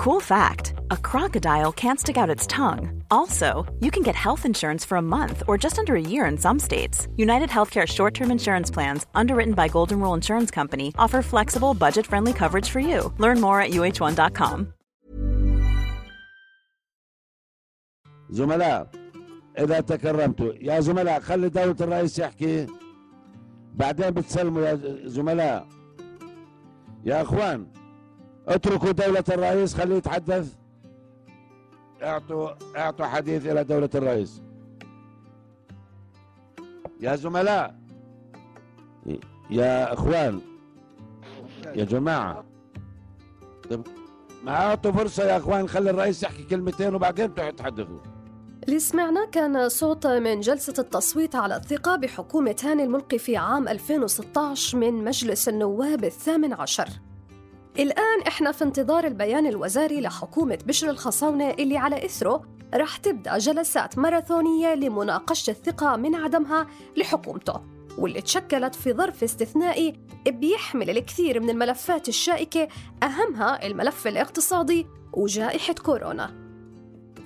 Cool fact a crocodile can't stick out its tongue. Also, you can get health insurance for a month or just under a year in some states. United Healthcare short term insurance plans, underwritten by Golden Rule Insurance Company, offer flexible, budget friendly coverage for you. Learn more at uh1.com. زملاء إذا تكرمتوا يا زملاء خلي دولة الرئيس يحكي بعدين بتسلموا يا زملاء يا أخوان اتركوا دولة الرئيس خليه يتحدث. اعطوا اعطوا حديث إلى دولة الرئيس. يا زملاء. يا أخوان. يا جماعة. طب ما أعطوا فرصة يا أخوان خلي الرئيس يحكي كلمتين وبعدين تحدثوا. اللي سمعناه كان صوت من جلسة التصويت على الثقة بحكومة هاني الملقي في عام 2016 من مجلس النواب الثامن عشر. الآن إحنا في انتظار البيان الوزاري لحكومة بشر الخصاونة اللي على إثره رح تبدأ جلسات ماراثونية لمناقشة الثقة من عدمها لحكومته واللي تشكلت في ظرف استثنائي بيحمل الكثير من الملفات الشائكة أهمها الملف الاقتصادي وجائحة كورونا.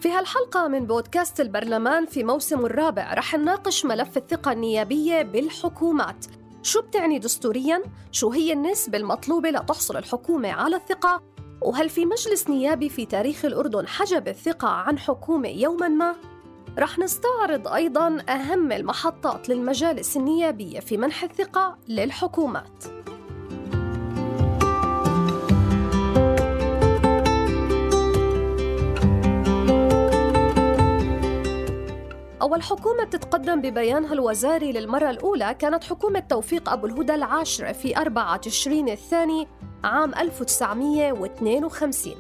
في هالحلقة من بودكاست البرلمان في موسم الرابع رح نناقش ملف الثقة النيابية بالحكومات شو بتعني دستورياً؟ شو هي النسبة المطلوبة لتحصل الحكومة على الثقة؟ وهل في مجلس نيابي في تاريخ الأردن حجب الثقة عن حكومة يوماً ما؟ رح نستعرض أيضاً أهم المحطات للمجالس النيابية في منح الثقة للحكومات أول حكومة تتقدم ببيانها الوزاري للمرة الأولى كانت حكومة توفيق أبو الهدى العاشرة في 4 تشرين الثاني عام 1952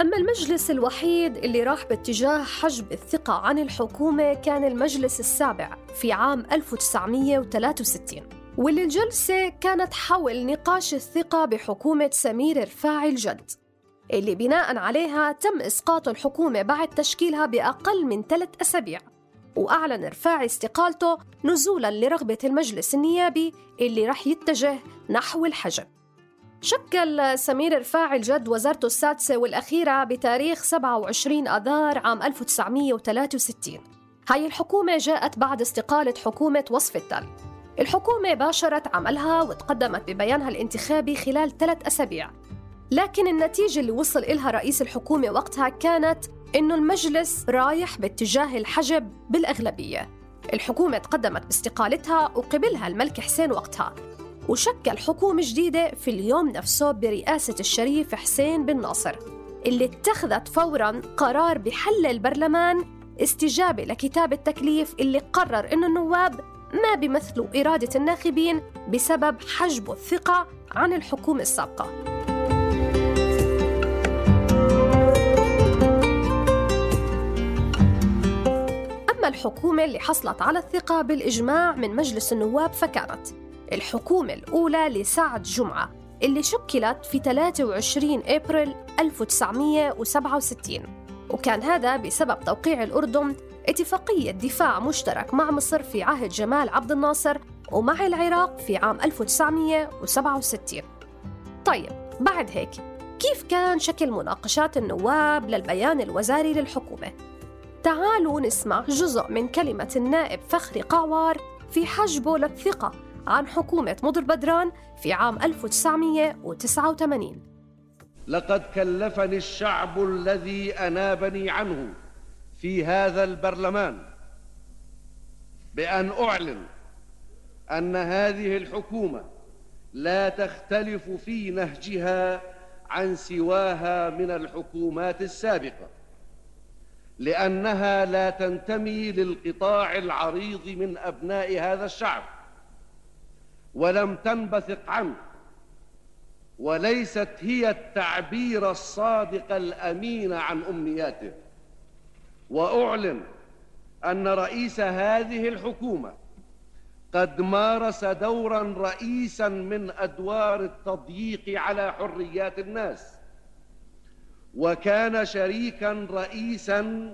أما المجلس الوحيد اللي راح باتجاه حجب الثقة عن الحكومة كان المجلس السابع في عام 1963 واللي الجلسة كانت حول نقاش الثقة بحكومة سمير رفاعي الجد اللي بناء عليها تم إسقاط الحكومة بعد تشكيلها بأقل من ثلاث أسابيع. وأعلن رفاعي استقالته نزولاً لرغبة المجلس النيابي اللي رح يتجه نحو الحجب شكل سمير رفاعي الجد وزارته السادسة والأخيرة بتاريخ 27 آذار عام 1963 هاي الحكومة جاءت بعد استقالة حكومة وصف التل. الحكومة باشرت عملها وتقدمت ببيانها الانتخابي خلال ثلاث أسابيع. لكن النتيجة اللي وصل إلها رئيس الحكومة وقتها كانت إنه المجلس رايح باتجاه الحجب بالأغلبية. الحكومة تقدمت باستقالتها وقبلها الملك حسين وقتها وشكل حكومة جديدة في اليوم نفسه برئاسة الشريف حسين بن ناصر اللي اتخذت فوراً قرار بحل البرلمان استجابة لكتاب التكليف اللي قرر إنه النواب ما بيمثلوا إرادة الناخبين بسبب حجب الثقة عن الحكومة السابقة. الحكومة اللي حصلت على الثقة بالإجماع من مجلس النواب فكانت الحكومة الأولى لسعد جمعة اللي شكلت في 23 أبريل 1967 وكان هذا بسبب توقيع الأردن اتفاقية دفاع مشترك مع مصر في عهد جمال عبد الناصر ومع العراق في عام 1967 طيب بعد هيك كيف كان شكل مناقشات النواب للبيان الوزاري للحكومة؟ تعالوا نسمع جزء من كلمة النائب فخري قعوار في حجبه للثقة عن حكومة مضر بدران في عام 1989 لقد كلفني الشعب الذي أنابني عنه في هذا البرلمان بأن أعلن أن هذه الحكومة لا تختلف في نهجها عن سواها من الحكومات السابقة. لأنها لا تنتمي للقطاع العريض من أبناء هذا الشعب ولم تنبثق عنه وليست هي التعبير الصادق الأمين عن أمنياته. وأعلن أن رئيس هذه الحكومة قد مارس دورا رئيسا من أدوار التضييق على حريات الناس. وكان شريكا رئيسا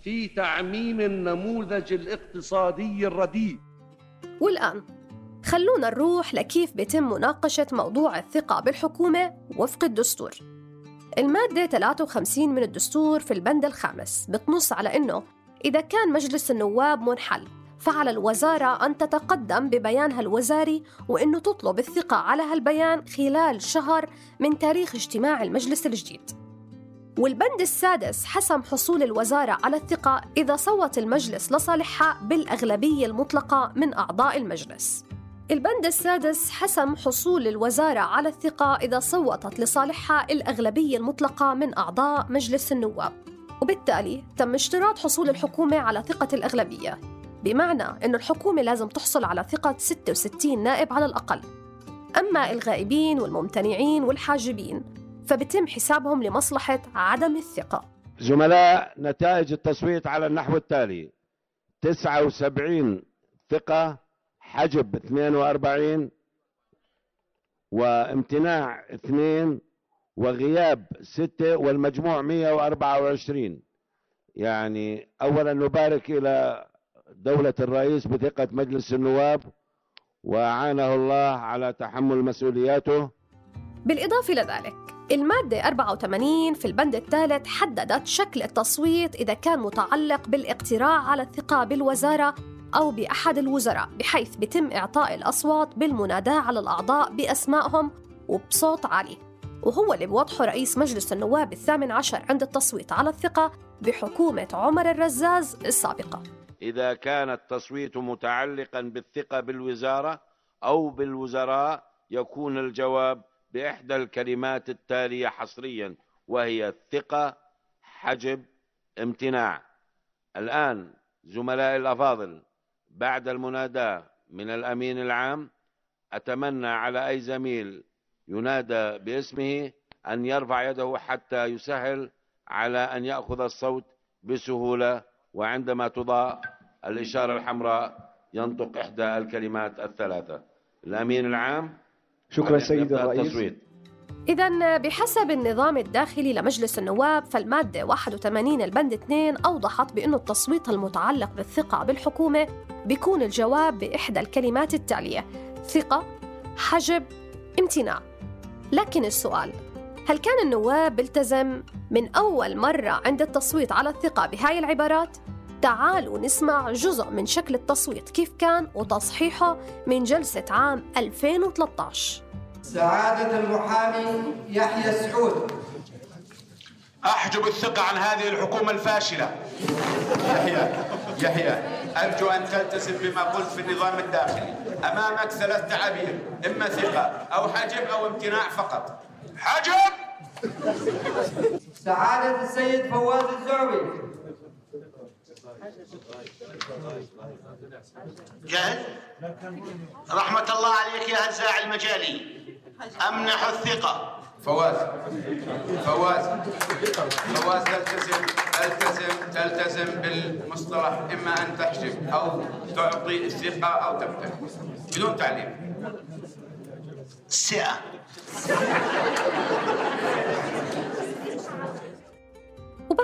في تعميم النموذج الاقتصادي الرديء. والآن خلونا نروح لكيف بيتم مناقشة موضوع الثقة بالحكومة وفق الدستور. المادة 53 من الدستور في البند الخامس بتنص على إنه إذا كان مجلس النواب منحل فعلى الوزارة أن تتقدم ببيانها الوزاري وأنه تطلب الثقة على هالبيان خلال شهر من تاريخ اجتماع المجلس الجديد. والبند السادس حسم حصول الوزارة على الثقة إذا صوت المجلس لصالحها بالأغلبية المطلقة من أعضاء المجلس. البند السادس حسم حصول الوزارة على الثقة إذا صوتت لصالحها الأغلبية المطلقة من أعضاء مجلس النواب. وبالتالي تم اشتراط حصول الحكومة على ثقة الأغلبية. بمعنى أن الحكومة لازم تحصل على ثقة 66 نائب على الأقل. أما الغائبين والممتنعين والحاجبين فبتم حسابهم لمصلحة عدم الثقة. زملاء نتائج التصويت على النحو التالي. 79 ثقة حجب 42 وامتناع 2 وغياب 6 والمجموع 124 يعني أولا نبارك إلى دولة الرئيس بثقة مجلس النواب وأعانه الله على تحمل مسؤولياته. بالإضافة لذلك المادة 84 في البند الثالث حددت شكل التصويت إذا كان متعلق بالاقتراع على الثقة بالوزارة أو بأحد الوزراء بحيث بتم إعطاء الأصوات بالمناداة على الأعضاء بأسمائهم وبصوت عالي. وهو اللي بوضحه رئيس مجلس النواب الثامن عشر عند التصويت على الثقة بحكومة عمر الرزاز السابقة. إذا كان التصويت متعلقا بالثقة بالوزارة أو بالوزراء يكون الجواب بإحدى الكلمات التالية حصريا وهي الثقة حجب امتناع. الآن زملائي الأفاضل بعد المناداة من الأمين العام أتمنى على أي زميل ينادى باسمه أن يرفع يده حتى يسهل على أن يأخذ الصوت بسهولة وعندما تضاء الإشارة الحمراء ينطق إحدى الكلمات الثلاثة. الأمين العام شكرا سيد الرئيس. إذا بحسب النظام الداخلي لمجلس النواب فالمادة 81 البند 2 أوضحت بأن التصويت المتعلق بالثقة بالحكومة بيكون الجواب بإحدى الكلمات التالية ثقة حجب امتناع. لكن السؤال هل كان النواب بالتزم من أول مرة عند التصويت على الثقة بهاي العبارات؟ تعالوا نسمع جزء من شكل التصويت كيف كان وتصحيحه من جلسة عام 2013 سعادة المحامي يحيى السعود أحجب الثقة عن هذه الحكومة الفاشلة. يحيى يحيى أرجو أن تلتزم بما قلت في النظام الداخلي. أمامك ثلاث تعابير إما ثقة أو حجب أو امتناع فقط. حجب! سعادة السيد فواز الزعبي. جاهز؟ رحمة الله عليك يا هزاع المجالي. أمنح الثقة. فواز. فواز. فواز تلتزم تلتزم تلتزم بالمصطلح. إما أن تحجب أو تعطي الثقة أو تمتنع بدون تعليم. سئة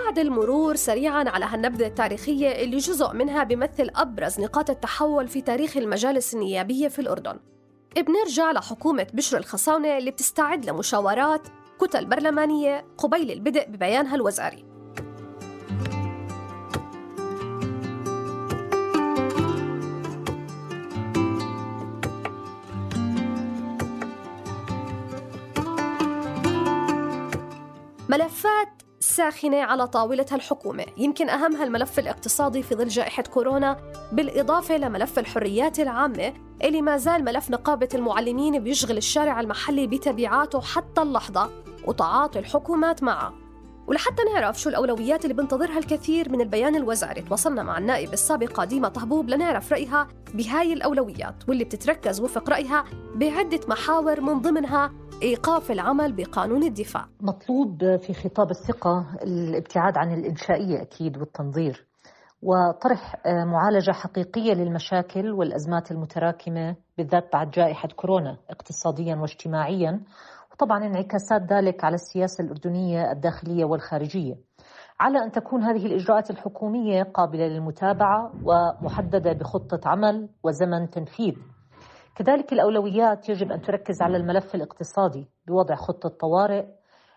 وبعد المرور سريعا على هالنبذة التاريخية اللي جزء منها بيمثل أبرز نقاط التحول في تاريخ المجالس النيابية في الأردن. بنرجع لحكومة بشر الخصاونة اللي بتستعد لمشاورات كتل برلمانية قبيل البدء ببيانها الوزاري. ملفات ساخنة على طاولتها الحكومة. يمكن أهمها الملف الاقتصادي في ظل جائحة كورونا بالإضافة لملف الحريات العامة اللي ما زال ملف نقابة المعلمين بيشغل الشارع المحلي بتبعاته حتى اللحظة وتعاطي الحكومات معه. ولحتى نعرف شو الأولويات اللي بنتظرها الكثير من البيان الوزاري تواصلنا مع النائب السابقة ديما طهبوب لنعرف رأيها بهاي الأولويات واللي بتتركز وفق رأيها بعدة محاور من ضمنها إيقاف العمل بقانون الدفاع. مطلوب في خطاب الثقة الابتعاد عن الإنشائية أكيد والتنظير وطرح معالجة حقيقية للمشاكل والأزمات المتراكمة بالذات بعد جائحة كورونا اقتصاديا واجتماعيا وطبعا انعكاسات ذلك على السياسة الأردنية الداخلية والخارجية. على أن تكون هذه الإجراءات الحكومية قابلة للمتابعة ومحددة بخطة عمل وزمن تنفيذ. كذلك الأولويات يجب أن تركز على الملف الاقتصادي بوضع خطة طوارئ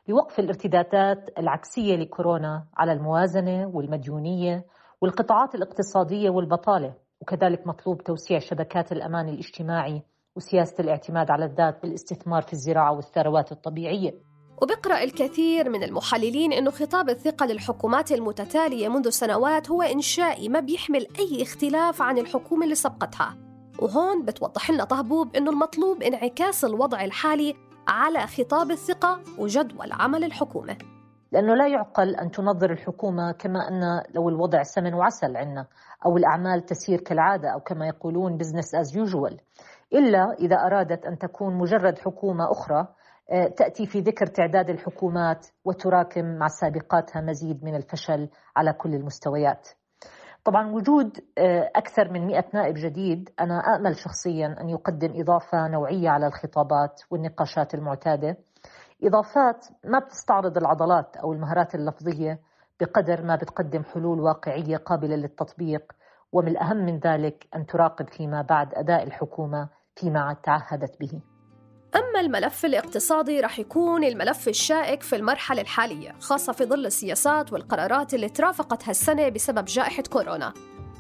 لوقف الارتدادات العكسية لكورونا على الموازنة والمديونية والقطاعات الاقتصادية والبطالة وكذلك مطلوب توسيع شبكات الأمان الاجتماعي وسياسة الاعتماد على الذات بالاستثمار في الزراعة والثروات الطبيعية. وبقرأ الكثير من المحللين أنه خطاب الثقة للحكومات المتتالية منذ سنوات هو إنشائي ما بيحمل أي اختلاف عن الحكومة اللي سبقتها. وهون بتوضح لنا طهبوب أنه المطلوب انعكاس الوضع الحالي على خطاب الثقة وجدول عمل الحكومة. لأنه لا يعقل أن تنظر الحكومة كما أن لو الوضع سمن وعسل عندنا أو الأعمال تسير كالعادة أو كما يقولون business as usual. إلا إذا أرادت أن تكون مجرد حكومة أخرى آه، تأتي في ذكر تعداد الحكومات وتراكم مع سابقاتها مزيد من الفشل على كل المستويات. طبعا وجود آه، أكثر من 100 نائب جديد أنا أأمل شخصيا أن يقدم إضافة نوعية على الخطابات والنقاشات المعتادة. إضافات ما بتستعرض العضلات أو المهارات اللفظية بقدر ما بتقدم حلول واقعية قابلة للتطبيق ومن الأهم من ذلك أن تراقب فيما بعد أداء الحكومة فيما تعهدت به. أما الملف الاقتصادي رح يكون الملف الشائك في المرحلة الحالية خاصة في ظل السياسات والقرارات اللي ترافقت هالسنة بسبب جائحة كورونا.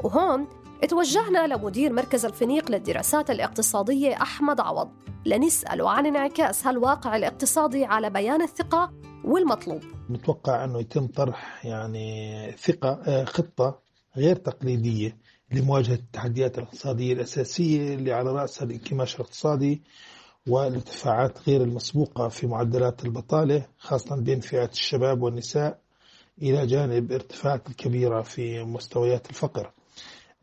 وهون توجهنا لمدير مركز الفنيق للدراسات الاقتصادية أحمد عوض لنسأله عن انعكاس هالواقع الاقتصادي على بيان الثقة والمطلوب. متوقع أنه يتم طرح يعني ثقة آه، خطة غير تقليدية لمواجهة التحديات الاقتصادية الأساسية اللي على رأسها الانكماش الاقتصادي. والارتفاعات غير المسبوقة في معدلات البطالة خاصة بين فئات الشباب والنساء إلى جانب ارتفاعات الكبيرة في مستويات الفقر.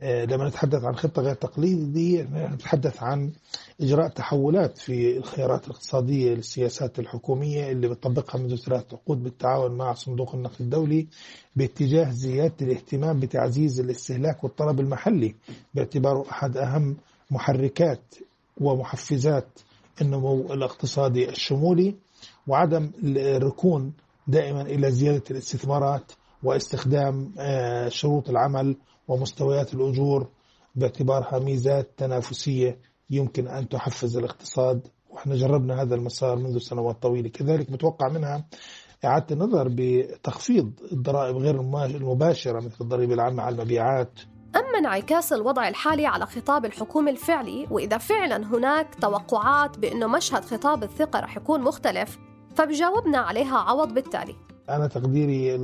آه، لما نتحدث عن خطة غير تقليدية نتحدث عن إجراء تحولات في الخيارات الاقتصادية للسياسات الحكومية اللي بتطبقها منذ ثلاث عقود بالتعاون مع صندوق النقد الدولي باتجاه زيادة الاهتمام بتعزيز الاستهلاك والطلب المحلي باعتباره أحد أهم محركات ومحفزات النمو الاقتصادي الشمولي وعدم الركون دائما إلى زيادة الاستثمارات واستخدام آه، شروط العمل ومستويات الأجور باعتبارها ميزات تنافسية يمكن أن تحفز الاقتصاد. وإحنا جربنا هذا المسار منذ سنوات طويلة. كذلك متوقع منها إعادة النظر بتخفيض الضرائب غير المباشرة مثل الضريبة العامة على المبيعات. أما انعكاس الوضع الحالي على خطاب الحكومة الفعلي وإذا فعلا هناك توقعات بأنه مشهد خطاب الثقة رح يكون مختلف فبجاوبنا عليها عوض بالتالي. أنا تقديري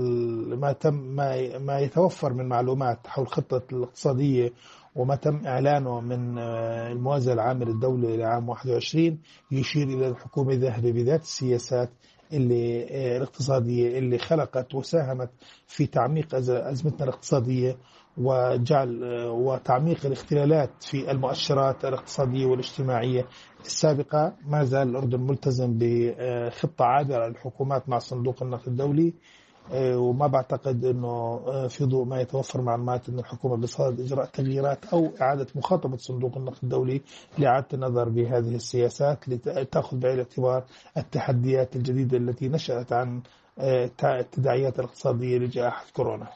ما تم ما ما يتوفر من معلومات حول الخطة الاقتصادية وما تم إعلانه من آه، الموازنة العامة للدولة لعام 21 يشير إلى الحكومة ذاهبة بذات السياسات اللي آه، الاقتصادية اللي خلقت وساهمت في تعميق أزمتنا الاقتصادية وجعل آه، وتعميق الاختلالات في المؤشرات الاقتصادية والاجتماعية السابقة ما زال الأردن ملتزم بخطة عابرة للحكومات مع صندوق النقد الدولي آه، وما بعتقد إنه آه، في ضوء ما يتوفر معلومات انه الحكومة بصدد إجراء تغييرات أو إعادة مخاطبة صندوق النقد الدولي لإعادة النظر بهذه السياسات لتأخذ بعين الاعتبار التحديات الجديدة التي نشأت عن التداعيات الاقتصادية لجائحة كورونا.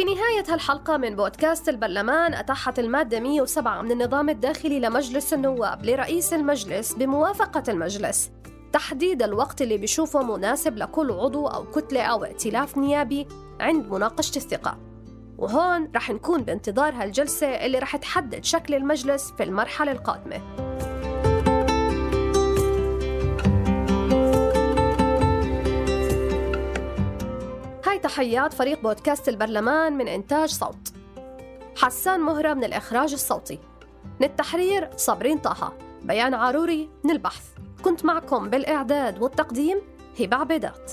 نهاية هالحلقة من بودكاست البرلمان أتاحت المادة 107 من النظام الداخلي لمجلس النواب لرئيس المجلس بموافقة المجلس. تحديد الوقت اللي بيشوفه مناسب لكل عضو أو كتلة أو ائتلاف نيابي عند مناقشة الثقة. وهون رح نكون بانتظار هالجلسة اللي رح تحدد شكل المجلس في المرحلة القادمة. تحيات فريق بودكاست البرلمان من إنتاج صوت. حسان مهرة من الإخراج الصوتي. من التحرير صابرين طه. بيان عاروري من البحث. كنت معكم بالإعداد والتقديم هبة عبيدات.